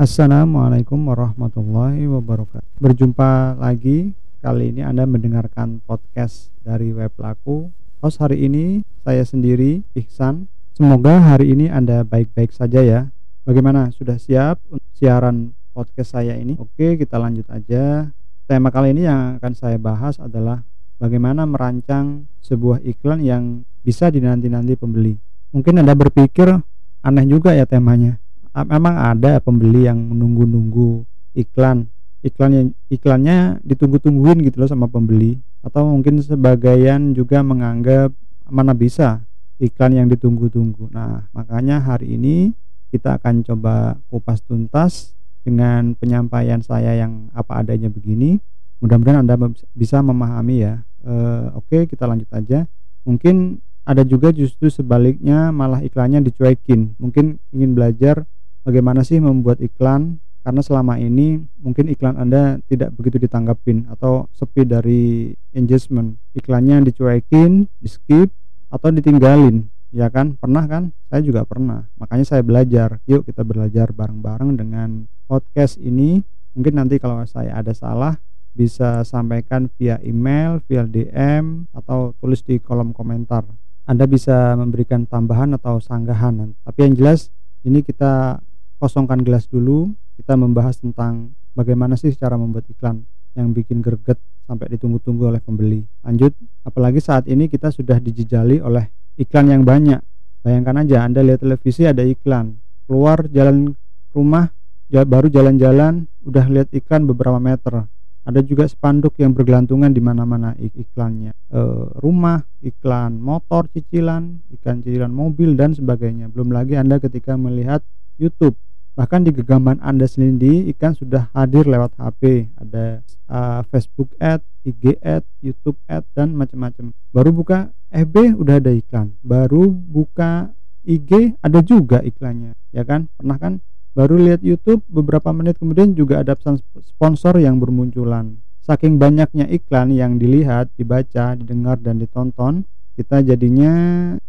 Assalamualaikum warahmatullahi wabarakatuh. Berjumpa lagi. Kali ini Anda mendengarkan podcast dari Web Laku. Host hari ini saya sendiri, Ihsan. Semoga hari ini Anda baik-baik saja ya. Bagaimana? Sudah siap untuk siaran podcast saya ini? Oke, kita lanjut aja. Tema kali ini yang akan saya bahas adalah bagaimana merancang sebuah iklan yang bisa dinanti-nanti pembeli. Mungkin Anda berpikir aneh juga ya temanya memang ada pembeli yang menunggu-nunggu iklan iklan yang iklannya ditunggu-tungguin gitu loh sama pembeli atau mungkin sebagian juga menganggap mana bisa iklan yang ditunggu-tunggu. Nah, makanya hari ini kita akan coba kupas tuntas dengan penyampaian saya yang apa adanya begini. Mudah-mudahan Anda bisa memahami ya. E, Oke, kita lanjut aja. Mungkin ada juga justru sebaliknya malah iklannya dicuekin. Mungkin ingin belajar bagaimana sih membuat iklan? Karena selama ini mungkin iklan Anda tidak begitu ditanggapin atau sepi dari engagement. Iklannya dicuekin di skip atau ditinggalin. Ya kan? Pernah kan? Saya juga pernah. Makanya saya belajar. Yuk kita belajar bareng-bareng dengan podcast ini. Mungkin nanti kalau saya ada salah bisa sampaikan via email, via DM atau tulis di kolom komentar. Anda bisa memberikan tambahan atau sanggahan. Tapi yang jelas ini kita kosongkan gelas dulu kita membahas tentang bagaimana sih cara membuat iklan yang bikin greget sampai ditunggu-tunggu oleh pembeli. Lanjut apalagi saat ini kita sudah dijejali oleh iklan yang banyak. Bayangkan aja anda lihat televisi ada iklan. Keluar jalan rumah baru jalan-jalan udah lihat iklan beberapa meter. Ada juga spanduk yang bergelantungan di mana-mana iklannya. E, rumah iklan motor cicilan iklan cicilan mobil dan sebagainya. Belum lagi anda ketika melihat YouTube Bahkan di genggaman Anda sendiri ikan sudah hadir lewat HP, ada uh, Facebook ad, IG ad, YouTube ad dan macam-macam. Baru buka FB udah ada iklan, baru buka IG ada juga iklannya, ya kan? Pernah kan? Baru lihat YouTube beberapa menit kemudian juga ada pesan sponsor yang bermunculan. Saking banyaknya iklan yang dilihat, dibaca, didengar dan ditonton, kita jadinya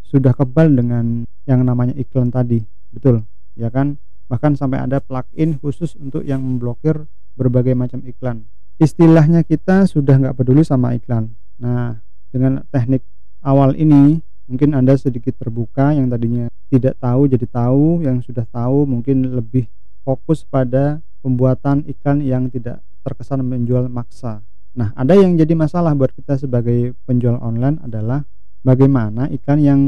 sudah kebal dengan yang namanya iklan tadi. Betul, ya kan? Bahkan sampai ada plugin khusus untuk yang memblokir berbagai macam iklan. Istilahnya kita sudah nggak peduli sama iklan. Nah dengan teknik awal ini mungkin anda sedikit terbuka yang tadinya tidak tahu jadi tahu yang sudah tahu mungkin lebih fokus pada pembuatan iklan yang tidak terkesan menjual maksa. Nah ada yang jadi masalah buat kita sebagai penjual online adalah bagaimana iklan yang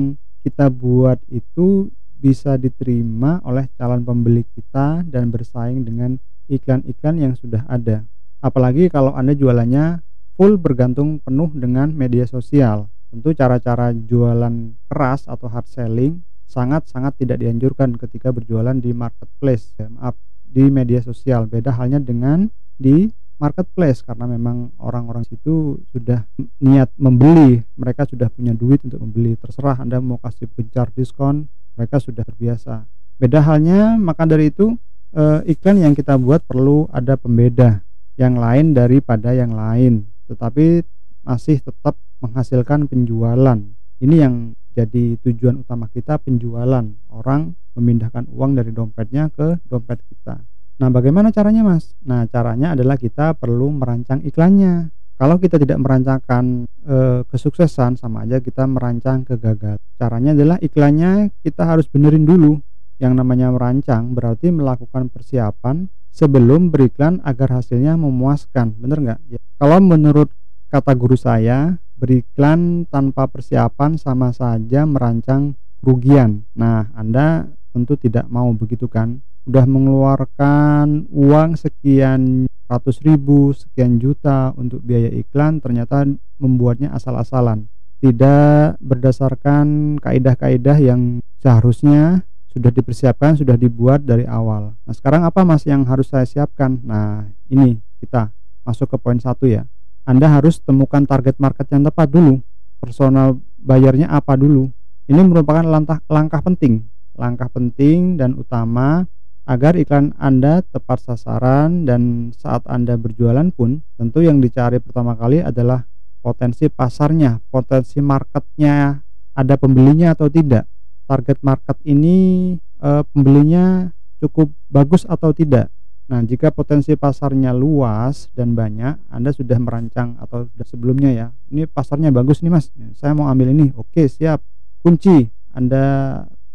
kita buat itu bisa diterima oleh calon pembeli kita dan bersaing dengan iklan-iklan yang sudah ada. Apalagi kalau Anda jualannya full bergantung penuh dengan media sosial. Tentu cara-cara jualan keras atau hard selling sangat-sangat tidak dianjurkan ketika berjualan di marketplace, ya, maaf, di media sosial. Beda halnya dengan di marketplace karena memang orang-orang situ sudah niat membeli, mereka sudah punya duit untuk membeli. Terserah Anda mau kasih pencar diskon mereka sudah terbiasa. Beda halnya maka dari itu e, iklan yang kita buat perlu ada pembeda. Yang lain daripada yang lain. Tetapi masih tetap menghasilkan penjualan. Ini yang jadi tujuan utama kita penjualan. Orang memindahkan uang dari dompetnya ke dompet kita. Nah bagaimana caranya mas? Nah caranya adalah kita perlu merancang iklannya kalau kita tidak merancangkan e, kesuksesan sama aja kita merancang kegagalan. Caranya adalah iklannya kita harus benerin dulu. Yang namanya merancang berarti melakukan persiapan sebelum beriklan agar hasilnya memuaskan. Bener nggak? Ya. Kalau menurut kata guru saya, beriklan tanpa persiapan sama saja merancang kerugian. Nah, Anda tentu tidak mau begitu kan? Udah mengeluarkan uang sekian ratus ribu sekian juta untuk biaya iklan ternyata membuatnya asal-asalan. Tidak berdasarkan kaidah-kaidah yang seharusnya sudah dipersiapkan sudah dibuat dari awal. Nah sekarang apa mas yang harus saya siapkan? Nah ini kita masuk ke poin satu ya. Anda harus temukan target market yang tepat dulu. Personal bayarnya apa dulu? Ini merupakan langkah, langkah penting. Langkah penting dan utama agar iklan Anda tepat sasaran dan saat Anda berjualan pun tentu yang dicari pertama kali adalah potensi pasarnya, potensi marketnya, ada pembelinya atau tidak. Target market ini e, pembelinya cukup bagus atau tidak. Nah, jika potensi pasarnya luas dan banyak, Anda sudah merancang atau sudah sebelumnya ya. Ini pasarnya bagus nih, Mas. Saya mau ambil ini. Oke, siap. Kunci. Anda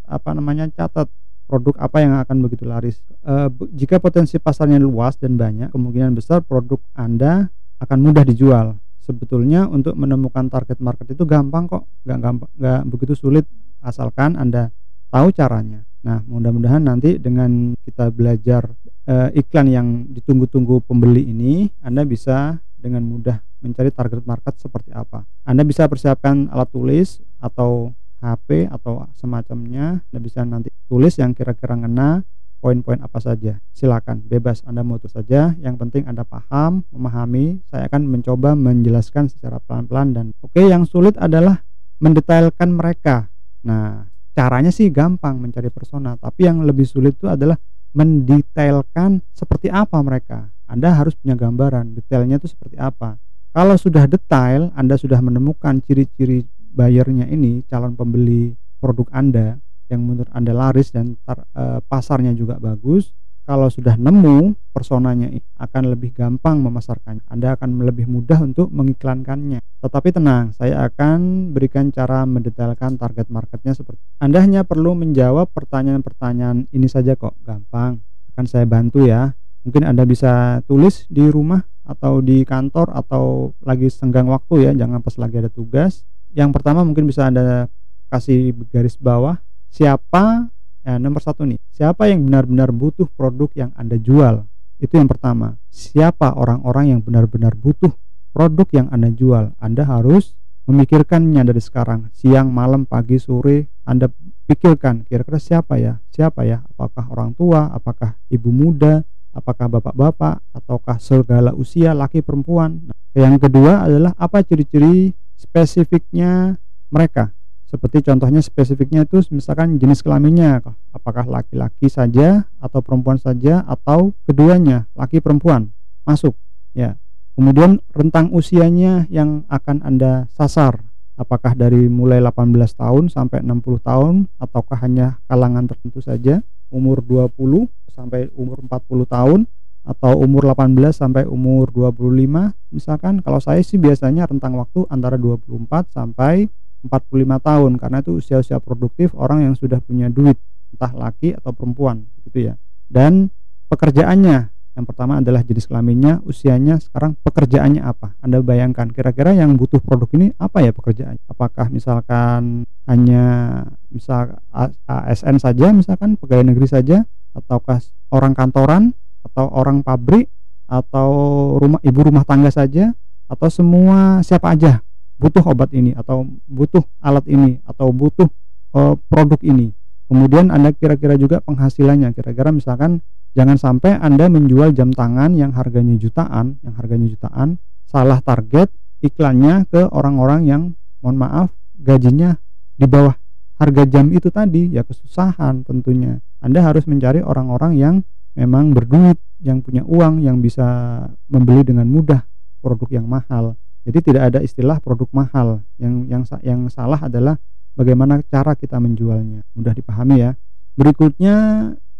apa namanya? catat produk apa yang akan begitu laris. E, jika potensi pasarnya luas dan banyak, kemungkinan besar produk Anda akan mudah dijual. Sebetulnya untuk menemukan target market itu gampang kok, nggak gampang, nggak begitu sulit asalkan Anda tahu caranya. Nah, mudah-mudahan nanti dengan kita belajar e, iklan yang ditunggu-tunggu pembeli ini, Anda bisa dengan mudah mencari target market seperti apa. Anda bisa persiapkan alat tulis atau HP atau semacamnya Anda bisa nanti tulis yang kira-kira ngena poin-poin apa saja. Silakan bebas Anda mau tulis saja. Yang penting Anda paham memahami. Saya akan mencoba menjelaskan secara pelan-pelan dan oke yang sulit adalah mendetailkan mereka. Nah caranya sih gampang mencari persona tapi yang lebih sulit itu adalah mendetailkan seperti apa mereka. Anda harus punya gambaran detailnya itu seperti apa. Kalau sudah detail Anda sudah menemukan ciri-ciri bayarnya ini calon pembeli produk Anda yang menurut Anda laris dan tar, e, pasarnya juga bagus, kalau sudah nemu personanya akan lebih gampang memasarkannya. Anda akan lebih mudah untuk mengiklankannya. Tetapi tenang, saya akan berikan cara mendetailkan target marketnya seperti Anda hanya perlu menjawab pertanyaan-pertanyaan ini saja kok, gampang. Akan saya bantu ya. Mungkin Anda bisa tulis di rumah atau di kantor atau lagi senggang waktu ya, jangan pas lagi ada tugas yang pertama mungkin bisa anda kasih garis bawah siapa ya, nomor satu nih. Siapa yang benar-benar butuh produk yang anda jual? Itu yang pertama. Siapa orang-orang yang benar-benar butuh produk yang anda jual? Anda harus memikirkannya dari sekarang. Siang malam pagi sore anda pikirkan kira-kira siapa ya? Siapa ya? Apakah orang tua? Apakah ibu muda? Apakah bapak-bapak? Ataukah segala usia laki perempuan? Nah, yang kedua adalah apa ciri-ciri spesifiknya mereka. Seperti contohnya spesifiknya itu misalkan jenis kelaminnya apakah laki-laki saja atau perempuan saja atau keduanya laki perempuan masuk ya. Kemudian rentang usianya yang akan Anda sasar apakah dari mulai 18 tahun sampai 60 tahun ataukah hanya kalangan tertentu saja umur 20 sampai umur 40 tahun atau umur 18 sampai umur 25 misalkan. Kalau saya sih biasanya rentang waktu antara 24 sampai 45 tahun karena itu usia-usia produktif orang yang sudah punya duit entah laki atau perempuan gitu ya. Dan pekerjaannya yang pertama adalah jenis kelaminnya usianya sekarang pekerjaannya apa? Anda bayangkan kira-kira yang butuh produk ini apa ya pekerjaannya apakah misalkan hanya misal ASN saja misalkan pegawai negeri saja ataukah orang kantoran atau orang pabrik atau rumah ibu rumah tangga saja atau semua siapa aja butuh obat ini atau butuh alat ini atau butuh uh, produk ini. Kemudian Anda kira-kira juga penghasilannya. Kira-kira misalkan jangan sampai Anda menjual jam tangan yang harganya jutaan, yang harganya jutaan, salah target iklannya ke orang-orang yang mohon maaf gajinya di bawah harga jam itu tadi ya kesusahan tentunya. Anda harus mencari orang-orang yang memang berduit, yang punya uang, yang bisa membeli dengan mudah produk yang mahal. Jadi tidak ada istilah produk mahal. Yang yang yang salah adalah bagaimana cara kita menjualnya. Mudah dipahami ya. Berikutnya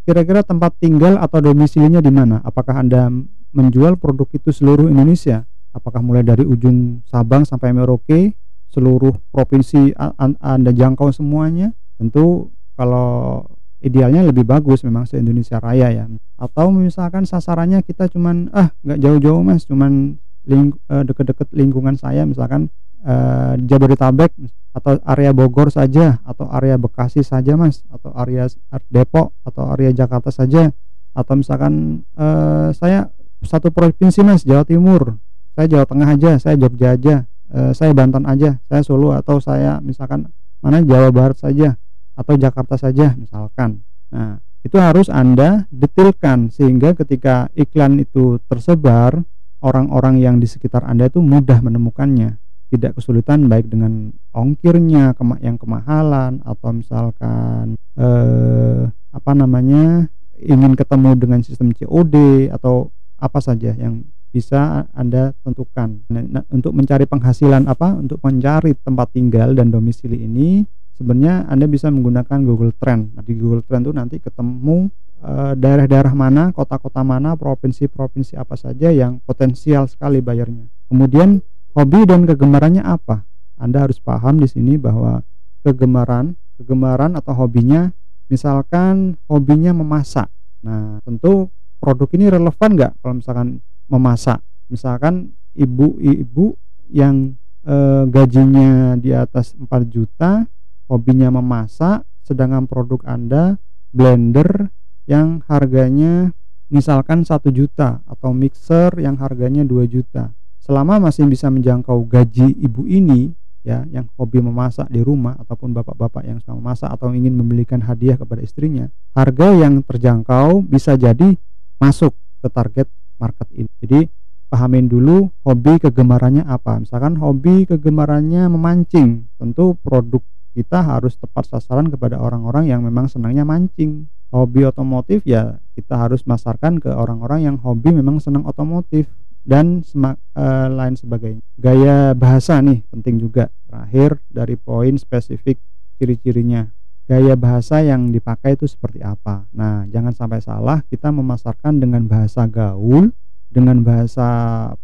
kira-kira tempat tinggal atau domisilinya di mana? Apakah Anda menjual produk itu seluruh Indonesia? Apakah mulai dari ujung Sabang sampai Merauke, seluruh provinsi Anda jangkau semuanya? Tentu kalau idealnya lebih bagus memang se Indonesia Raya ya. Atau misalkan sasarannya kita cuman ah nggak jauh-jauh mas cuman ling, uh, deket-deket lingkungan saya misalkan uh, Jabodetabek atau area Bogor saja atau area Bekasi saja mas atau area Depok atau area Jakarta saja. Atau misalkan uh, saya satu provinsi mas Jawa Timur. Saya Jawa Tengah aja saya Jogja aja uh, saya Banten aja saya Solo atau saya misalkan mana Jawa Barat saja atau Jakarta saja misalkan. Nah, itu harus Anda detilkan sehingga ketika iklan itu tersebar, orang-orang yang di sekitar Anda itu mudah menemukannya. Tidak kesulitan baik dengan ongkirnya yang kemahalan atau misalkan eh, apa namanya ingin ketemu dengan sistem COD atau apa saja yang bisa Anda tentukan. Nah, untuk mencari penghasilan apa? Untuk mencari tempat tinggal dan domisili ini sebenarnya Anda bisa menggunakan Google Trend. Nah, di Google Trend itu nanti ketemu eh, daerah-daerah mana, kota-kota mana, provinsi-provinsi apa saja yang potensial sekali bayarnya. Kemudian hobi dan kegemarannya apa? Anda harus paham di sini bahwa kegemaran, kegemaran atau hobinya misalkan hobinya memasak. Nah, tentu produk ini relevan nggak kalau misalkan memasak? Misalkan ibu-ibu yang e, gajinya di atas 4 juta, hobinya memasak, sedangkan produk Anda blender yang harganya misalkan satu juta atau mixer yang harganya 2 juta. Selama masih bisa menjangkau gaji ibu ini ya yang hobi memasak di rumah ataupun bapak-bapak yang suka memasak atau ingin membelikan hadiah kepada istrinya harga yang terjangkau bisa jadi masuk ke target market ini. Jadi pahamin dulu hobi kegemarannya apa. Misalkan hobi kegemarannya memancing tentu produk kita harus tepat sasaran kepada orang-orang yang memang senangnya mancing hobi otomotif ya kita harus masarkan ke orang-orang yang hobi memang senang otomotif dan semak, e, lain sebagainya. Gaya bahasa nih penting juga. Terakhir dari poin spesifik ciri-cirinya. Gaya bahasa yang dipakai itu seperti apa. Nah, jangan sampai salah kita memasarkan dengan bahasa gaul, dengan bahasa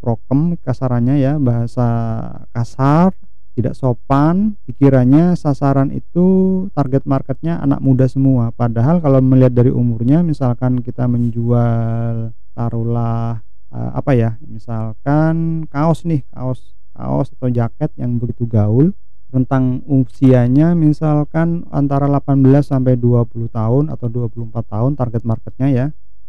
prokem kasarannya ya, bahasa kasar tidak sopan dikiranya sasaran itu target marketnya anak muda semua. Padahal kalau melihat dari umurnya misalkan kita menjual taruhlah uh, apa ya misalkan kaos nih kaos kaos atau jaket yang begitu gaul tentang usianya misalkan antara 18 sampai 20 tahun atau 24 tahun target marketnya ya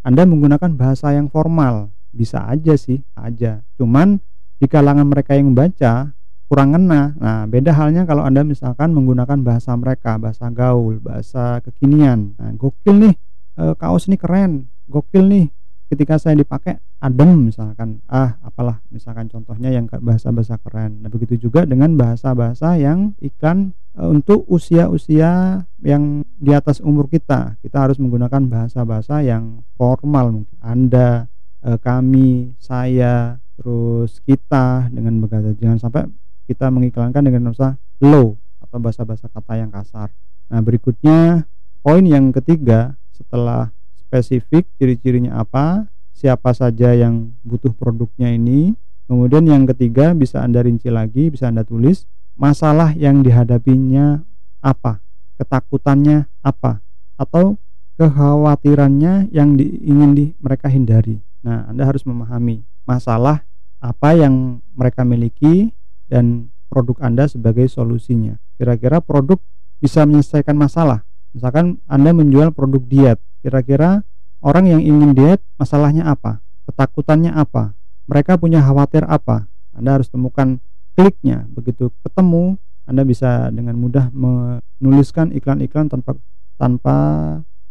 Anda menggunakan bahasa yang formal. Bisa aja sih aja. Cuman di kalangan mereka yang membaca kurang kena. Nah, beda halnya kalau Anda misalkan menggunakan bahasa mereka, bahasa gaul, bahasa kekinian. Nah, gokil nih, e, kaos ini keren, gokil nih. Ketika saya dipakai adem misalkan, ah apalah misalkan contohnya yang bahasa-bahasa keren. Nah, begitu juga dengan bahasa-bahasa yang iklan e, untuk usia-usia yang di atas umur kita. Kita harus menggunakan bahasa-bahasa yang formal mungkin. Anda, e, kami, saya, terus kita dengan bahasa jangan sampai kita mengiklankan dengan bahasa low atau bahasa-bahasa kata yang kasar. Nah, berikutnya poin yang ketiga setelah spesifik ciri-cirinya apa, siapa saja yang butuh produknya ini. Kemudian yang ketiga bisa Anda rinci lagi, bisa Anda tulis masalah yang dihadapinya apa, ketakutannya apa, atau kekhawatirannya yang di, ingin di, mereka hindari. Nah, Anda harus memahami masalah apa yang mereka miliki dan produk Anda sebagai solusinya. Kira-kira produk bisa menyelesaikan masalah. Misalkan Anda menjual produk diet, kira-kira orang yang ingin diet masalahnya apa? Ketakutannya apa? Mereka punya khawatir apa? Anda harus temukan kliknya. Begitu ketemu, Anda bisa dengan mudah menuliskan iklan-iklan tanpa tanpa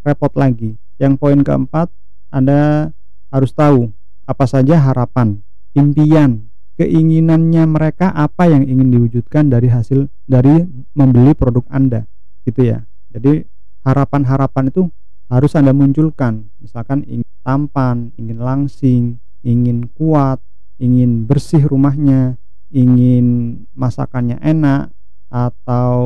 repot lagi. Yang poin keempat, Anda harus tahu apa saja harapan, impian, keinginannya mereka apa yang ingin diwujudkan dari hasil dari membeli produk Anda gitu ya. Jadi harapan-harapan itu harus Anda munculkan. Misalkan ingin tampan ingin langsing ingin kuat ingin bersih rumahnya ingin masakannya enak atau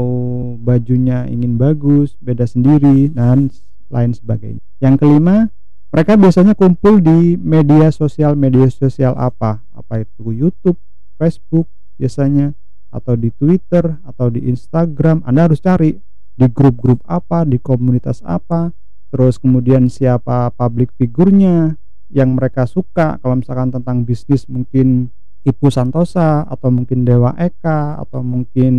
bajunya ingin bagus beda sendiri dan lain sebagainya. Yang kelima mereka biasanya kumpul di media sosial media sosial apa? Apa itu? YouTube Facebook biasanya atau di Twitter atau di Instagram. Anda harus cari di grup-grup apa di komunitas apa terus kemudian siapa public figurnya yang mereka suka. Kalau misalkan tentang bisnis mungkin Ibu Santosa atau mungkin Dewa Eka atau mungkin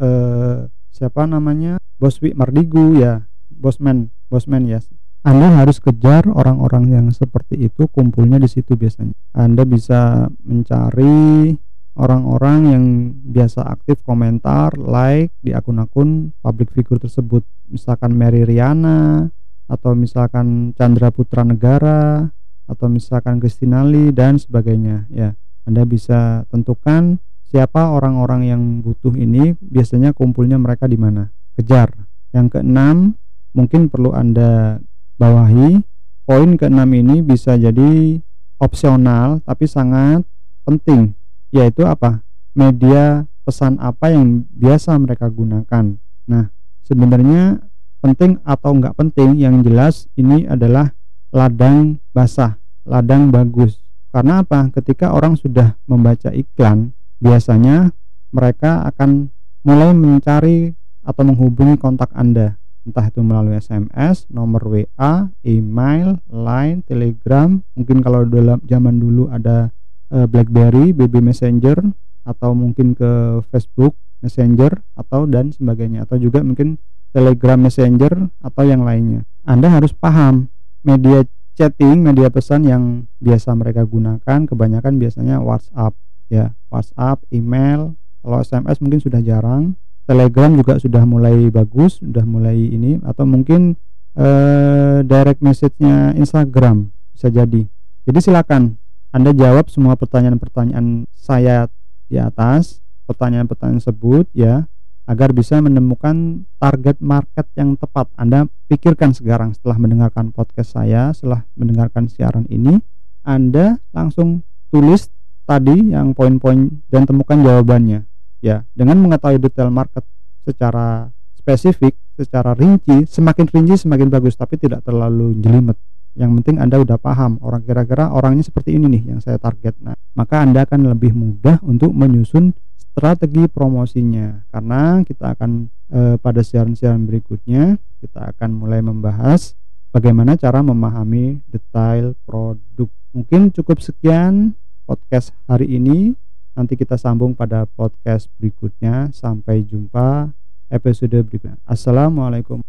eh, siapa namanya? Boswi Mardigu ya. Bosman Bosman ya anda harus kejar orang-orang yang seperti itu kumpulnya di situ biasanya. Anda bisa mencari orang-orang yang biasa aktif komentar, like di akun-akun public figure tersebut. Misalkan Mary Riana atau misalkan Chandra Putra Negara atau misalkan Christina Lee dan sebagainya ya. Anda bisa tentukan siapa orang-orang yang butuh ini biasanya kumpulnya mereka di mana. Kejar. Yang keenam, mungkin perlu Anda bawahi. Poin keenam ini bisa jadi opsional tapi sangat penting yaitu apa? Media pesan apa yang biasa mereka gunakan. Nah sebenarnya penting atau nggak penting yang jelas ini adalah ladang basah ladang bagus. Karena apa? Ketika orang sudah membaca iklan biasanya mereka akan mulai mencari atau menghubungi kontak Anda entah itu melalui SMS, nomor WA, email, Line, Telegram, mungkin kalau dalam zaman dulu ada uh, BlackBerry, BB Messenger atau mungkin ke Facebook Messenger atau dan sebagainya. Atau juga mungkin Telegram Messenger atau yang lainnya. Anda harus paham media chatting, media pesan yang biasa mereka gunakan kebanyakan biasanya WhatsApp ya, WhatsApp, email, kalau SMS mungkin sudah jarang Telegram juga sudah mulai bagus, sudah mulai ini atau mungkin eh, direct message-nya Instagram bisa jadi. Jadi silakan Anda jawab semua pertanyaan-pertanyaan saya di atas, pertanyaan-pertanyaan tersebut ya, agar bisa menemukan target market yang tepat. Anda pikirkan sekarang setelah mendengarkan podcast saya, setelah mendengarkan siaran ini, Anda langsung tulis tadi yang poin-poin dan temukan jawabannya ya dengan mengetahui detail market secara spesifik secara rinci semakin rinci semakin bagus tapi tidak terlalu jelimet. Yang penting anda udah paham orang kira-kira orangnya seperti ini nih yang saya target. Nah maka anda akan lebih mudah untuk menyusun strategi promosinya. Karena kita akan e, pada siaran-siaran berikutnya kita akan mulai membahas bagaimana cara memahami detail produk. Mungkin cukup sekian podcast hari ini Nanti kita sambung pada podcast berikutnya. Sampai jumpa episode berikutnya. Assalamualaikum.